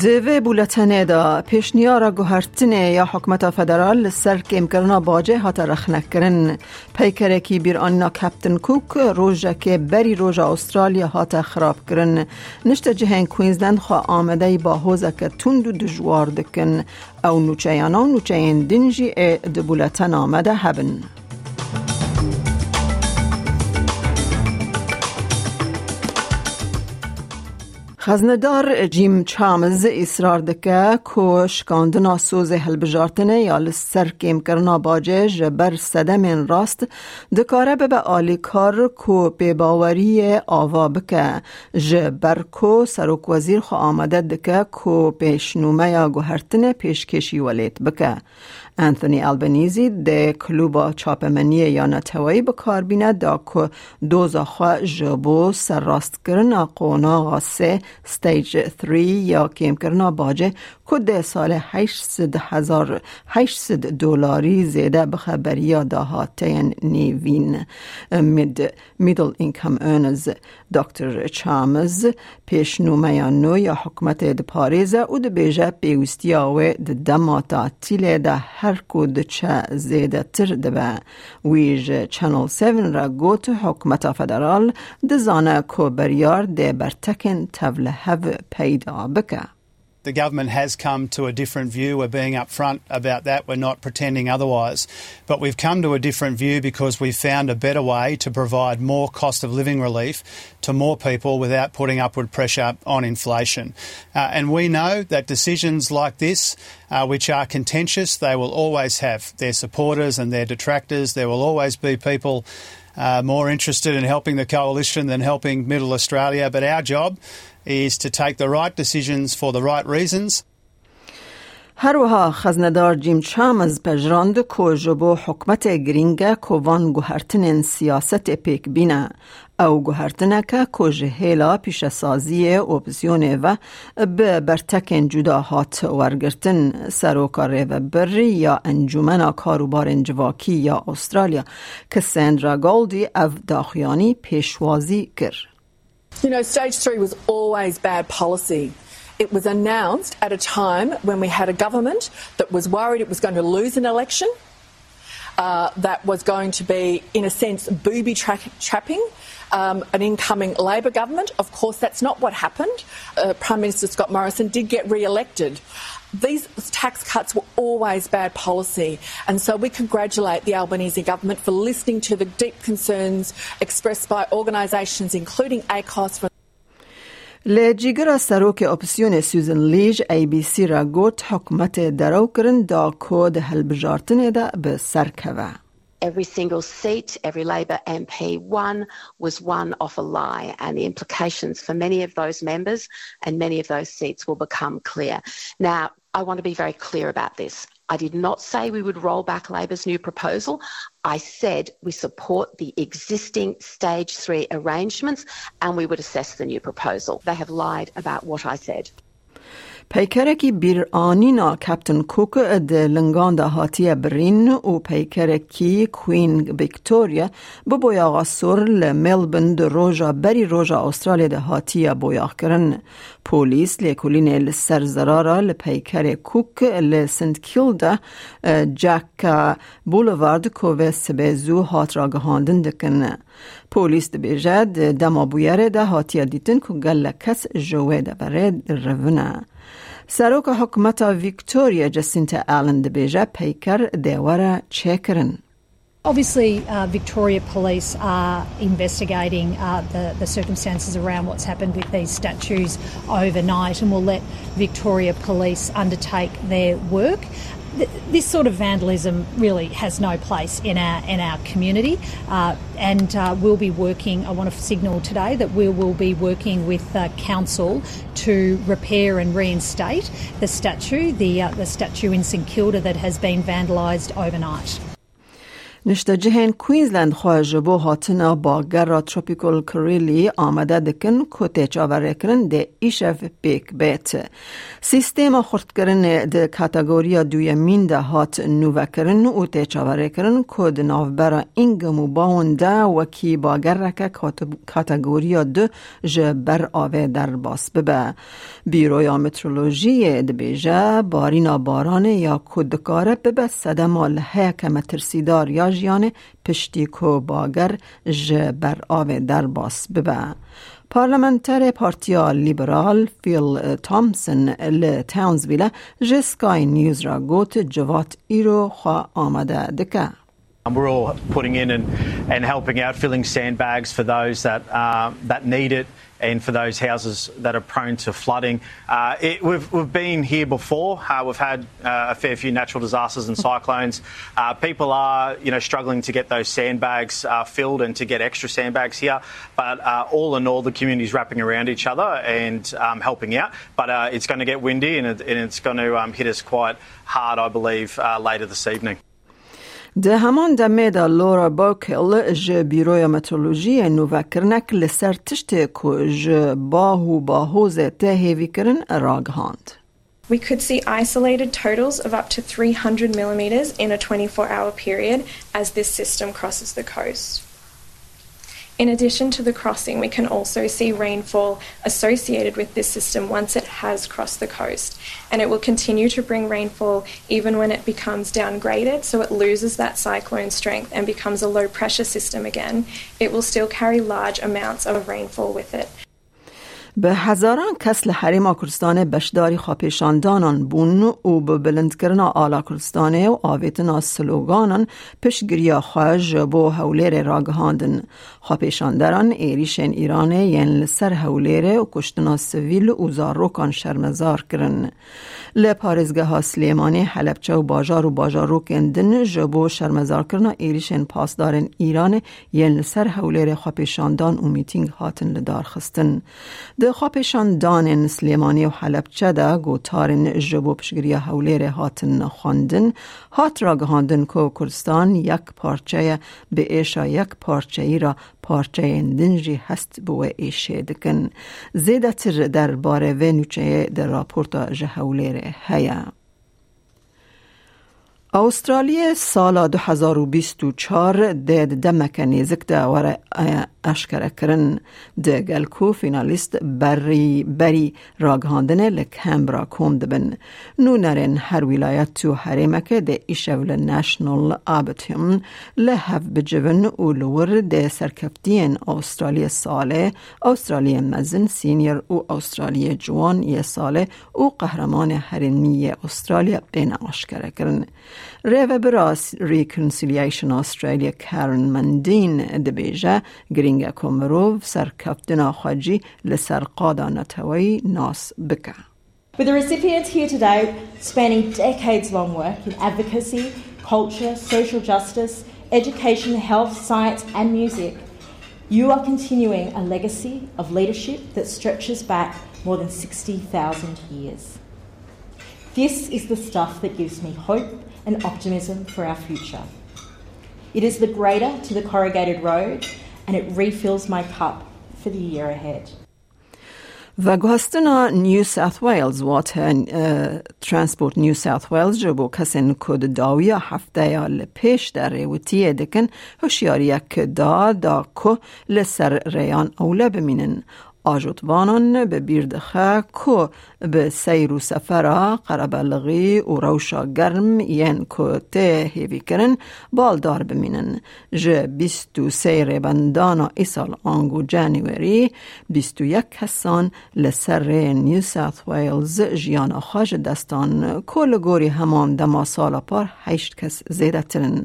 دوی بولتنه دا پیشنیار گوهرتنه یا حکمت فدرال سر کم کرنا باجه هات رخنک کرن پیکره کی بیر آننا کپتن کوک روژه که بری روژه استرالیا هات خراب کرن. نشت جهن کوینزلند خواه آمده با حوزه که تند و دجوار دکن. او نوچه یانا نوچه دنجی ای بولتن آمده هبن. خزندار جیم چامز اصرار دکه که شکاندنا سوز هلبجارتنه یا لسر کم کرنا باجه جبر صدم راست دکاره به آلی کار کو به باوری آوا بکه جبر کو سروک وزیر خو آمده دکه کو پیشنومه یا گوهرتنه پیشکشی ولیت بکه انتونی البنیزی ده کلوبا چاپمنی یا نتوایی بکار بینه دا که دوزا خواه جبو سر راست کرن قونا غاسه ستیج 3 یا کم کرنا باجه که ده سال 800 هزار 800 دلاری زیده بخبری داهاتین نیوین مید میدل اینکم اونز دکتر چامز پیشنومه یا نو یا حکمت ده پاریزه او ده بیجه پیوستی آوه ده دماتا تیله ده هر کود چه زیده تر دبه ویج چنل 7 را گوت حکمت فدرال دزانه کو بریار ده برتکن have paid oh, Rabeka. The government has come to a different view. We're being upfront about that. We're not pretending otherwise. But we've come to a different view because we've found a better way to provide more cost of living relief to more people without putting upward pressure on inflation. Uh, and we know that decisions like this uh, which are contentious. They will always have their supporters and their detractors. There will always be people uh, more interested in helping the coalition than helping Middle Australia. But our job is to take the right decisions for the right reasons. هروها خزندار جیم چامز پجراند کو جبو حکمت گرینگه کووان گوهرتن سیاست پیک بینه او گوهرتنه که کو جهیلا پیش سازی و به برتکن جدا هات ورگرتن سروکار و بری یا انجومن کاروبار انجواکی یا استرالیا که سندرا گولدی او داخیانی پیشوازی کرد. You know, stage three was always bad policy. It was announced at a time when we had a government that was worried it was going to lose an election, uh, that was going to be, in a sense, booby tra- trapping um, an incoming Labor government. Of course, that's not what happened. Uh, Prime Minister Scott Morrison did get re elected. These tax cuts were always bad policy, and so we congratulate the Albanese government for listening to the deep concerns expressed by organisations including ACOS. لجیگر سروک اپسیون سوزن لیج ای بی سی را گوت حکمت درو کرن دا کود هلبجارتن دا به سرکوه. every single seat, every Labor MP won was won off a lie, and the implications for many of those members and many of those seats will become clear. Now, I want to be very clear about this. I did not say we would roll back Labor's new proposal. I said we support the existing stage three arrangements and we would assess the new proposal. They have lied about what I said. پیکرکی بیر آنینا کپتن کوک ده لنگان ده هاتی برین و پیکرکی کوین ویکتوریا ببویا غصور لملبن ده روژا بری روژا استرالیا ده هاتی بویا کرن. پولیس لیکولین لسر زرارا لپیکر کوک لسنت کیلدا جاک بولوارد کوه سبزو هات را گهاندن دکن. پولیس ده بیجد دما بویره ده هاتی دیتن که گل کس جوه ده برد رونه. سروک حکمت ویکتوریا جسینتا آلن دبیجا پیکر دیوارا چکرن. Obviously, uh, Victoria Police are investigating uh, the, the circumstances around what's happened with these statues overnight and will let Victoria Police undertake their work this sort of vandalism really has no place in our in our community, uh, and uh, we'll be working. I want to signal today that we will be working with uh, council to repair and reinstate the statue, the uh, the statue in St Kilda that has been vandalised overnight. نشته جهن کوینزلند خواه بو هاتنا با گر تروپیکل کریلی آمده دکن کتی چاوره کرن ده ایشف پیک بیت. سیستم خورد کرن ده دوی مین ده هات نوه کرن و تی چاوره کرن کد نافبرا اینگمو باون ده وکی با گر رکه کاتگوریا دو جبر آوه در باس ببه. بیرویا مترولوژی ده بیجه بارینا باران یا کدکاره ببه سدمال هیک مترسیدار یا جیان پشتی کو باگر ج بر آوه در باس ببه. پارلمنتر پارتیا لیبرال فیل تامسن ل تاونزویل ج سکای نیوز را گوت جوات ایرو خواه آمده دکه. We're all putting in and, and helping out, filling sandbags for those that, uh, that need it and for those houses that are prone to flooding. Uh, it, we've, we've been here before. Uh, we've had uh, a fair few natural disasters and cyclones. Uh, people are, you know, struggling to get those sandbags uh, filled and to get extra sandbags here. But uh, all in all, the community is wrapping around each other and um, helping out. But it's going to get windy and, it, and it's going to um, hit us quite hard, I believe, later this evening. ده همان دمه دا لورا باکل ج بیروی مترولوژی نووکرنک لسر تشت کو ج باهو باهوز تهیوی کرن راگهاند. We could see isolated totals of up to 300 millimetres in a 24 hour period as this system crosses the coast. In addition to the crossing, we can also see rainfall associated with this system once it has crossed the coast. And it will continue to bring rainfall even when it becomes downgraded, so it loses that cyclone strength and becomes a low pressure system again. It will still carry large amounts of rainfall with it. به هزاران کس لحریم کردستان بشداری خاپیشاندانان بون و به بلند کرنا آلا کردستان و آویتنا سلوگانان پشگریا خواج بو هولیر راگهاندن خاپیشاندران ایریشن ایران ین لسر هولیر و کشتنا سویل و زاروکان شرمزار کرن. لپارزگه ها سلیمانی حلبچه و باجار و باجارو کندن جبو شرمزار کرنا ایریشن پاسدارن ایران ین لسر هولیر خاپیشاندان و میتینگ هاتن لدار خستن. خاپشان دان سلیمانی و حلبچه ده گوتارن جبو پشگری حولیر هاتن خواندن. هات را گهاندن که کردستان یک پارچه به ایشا یک پارچه ای را پارچه دنجی هست بو ایشه دکن. زیده تر در باره و نوچه در راپورتا جهولیر هیا. استرالیا سال 2024 دید دمک نیزک ده ور ده گلکو فینالیست بری بری راگهاندنه لکمبرا کوم دبن نو نرین هر ولایت تو حریمک ده ایشول ناشنال آبتیم. لحف بجون و لور ده سرکفتین استرالیا ساله استرالیا مزن سینیر و استرالیا جوان یه ساله و قهرمان استرالیا بین اشکره کرن ریو براس ریکنسیلیشن استرالیا کارن مندین دبیجه گرینگ کومروف سرکفتنا خواجی لسر قادا نتوی ناس بکه With the recipients here today spanning decades long work in advocacy, culture, social justice, education, health, science, and music, you are continuing a legacy of leadership that stretches back more than 60,000 years. This is the stuff that gives me hope and optimism for our future. It is the greater to the corrugated road and it refills my cup for the year ahead. و گوهستنا نیو ساوت ویلز وات ترانسپورت نیو ساوت ویلز جبو کسین کد داوی هفته یا لپیش در ریوتی دکن هشیاری یک دا دا که لسر ریان اوله بمینن آجوتوانان به بیردخه که به سیر و سفر قربلغی و روشا گرم ین که ته هیوی کرن بالدار بمینن. جه بیست و سیر بندانا ایسال آنگو جانیوری بیست و یک کسان لسر نیو ساوت ویلز جیان خاج دستان. کل گوری همان دما سال پار هشت کس زیده ترن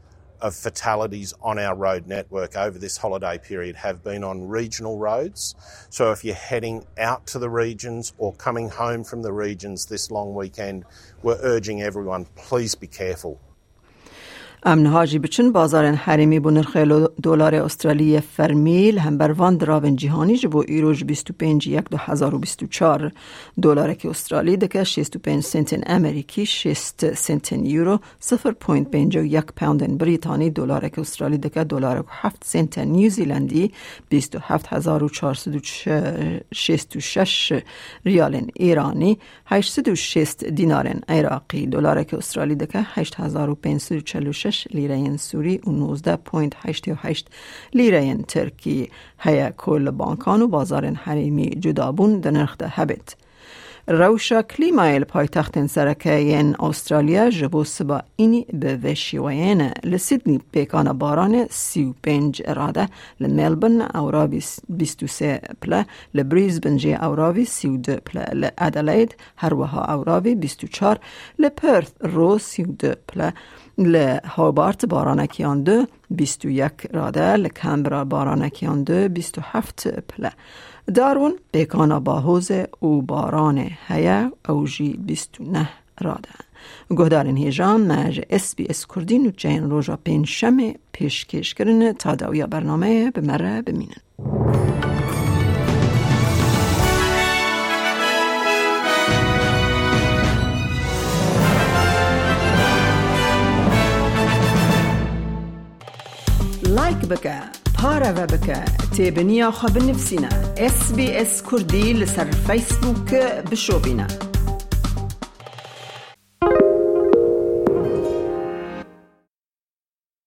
of fatalities on our road network over this holiday period have been on regional roads. So if you're heading out to the regions or coming home from the regions this long weekend, we're urging everyone, please be careful. امن هاجی بچن بازار حریمی بو نرخ دلار استرالی فرمیل هم بر وان دراون جهانی جبو ایروج 25 یک دو هزار و 24 دلار که استرالی دکه 65 سنت امریکی 6 سنت یورو 0.5 یک پوند بریتانی دلار که استرالی دکه دلار و 7 سنت نیوزیلندی 27466 ریال ایرانی 806 دینار عراقی دلار که استرالی دکه 8546 6 لیره سوری و 19.88 لیره ترکی هیا کل بانکان و بازار حریمی جدابون در نرخ هبت. روشا کلیمایل پایتخت سرکه استرالیا جبو سبا اینی به وشیوین لسیدنی پیکان باران سی و پنج اراده لملبن اوراوی بیستو سه پله لبریزبن جی اوراوی سی و دو پله لادلید هر وها اوراوی بیستو چار لپرث رو سی و دو پله لهوبارت بارانکیان دو بیستو یک راده لکمبرا بارانکیان دو بیستو هفت پله. دارون بیکانا باهوز او باران هیا اوجی بیستو نه راده. گهدارین هیجان مج اس بی اس کردین و جین روژا پین شمه پیشکش کرن تا داویا برنامه بمره بمینن. بکە. پارەوە بکە. تێبنییا خە بنفسینە. SسBS کوردی لەسەر فیسبووکە بشۆبینە.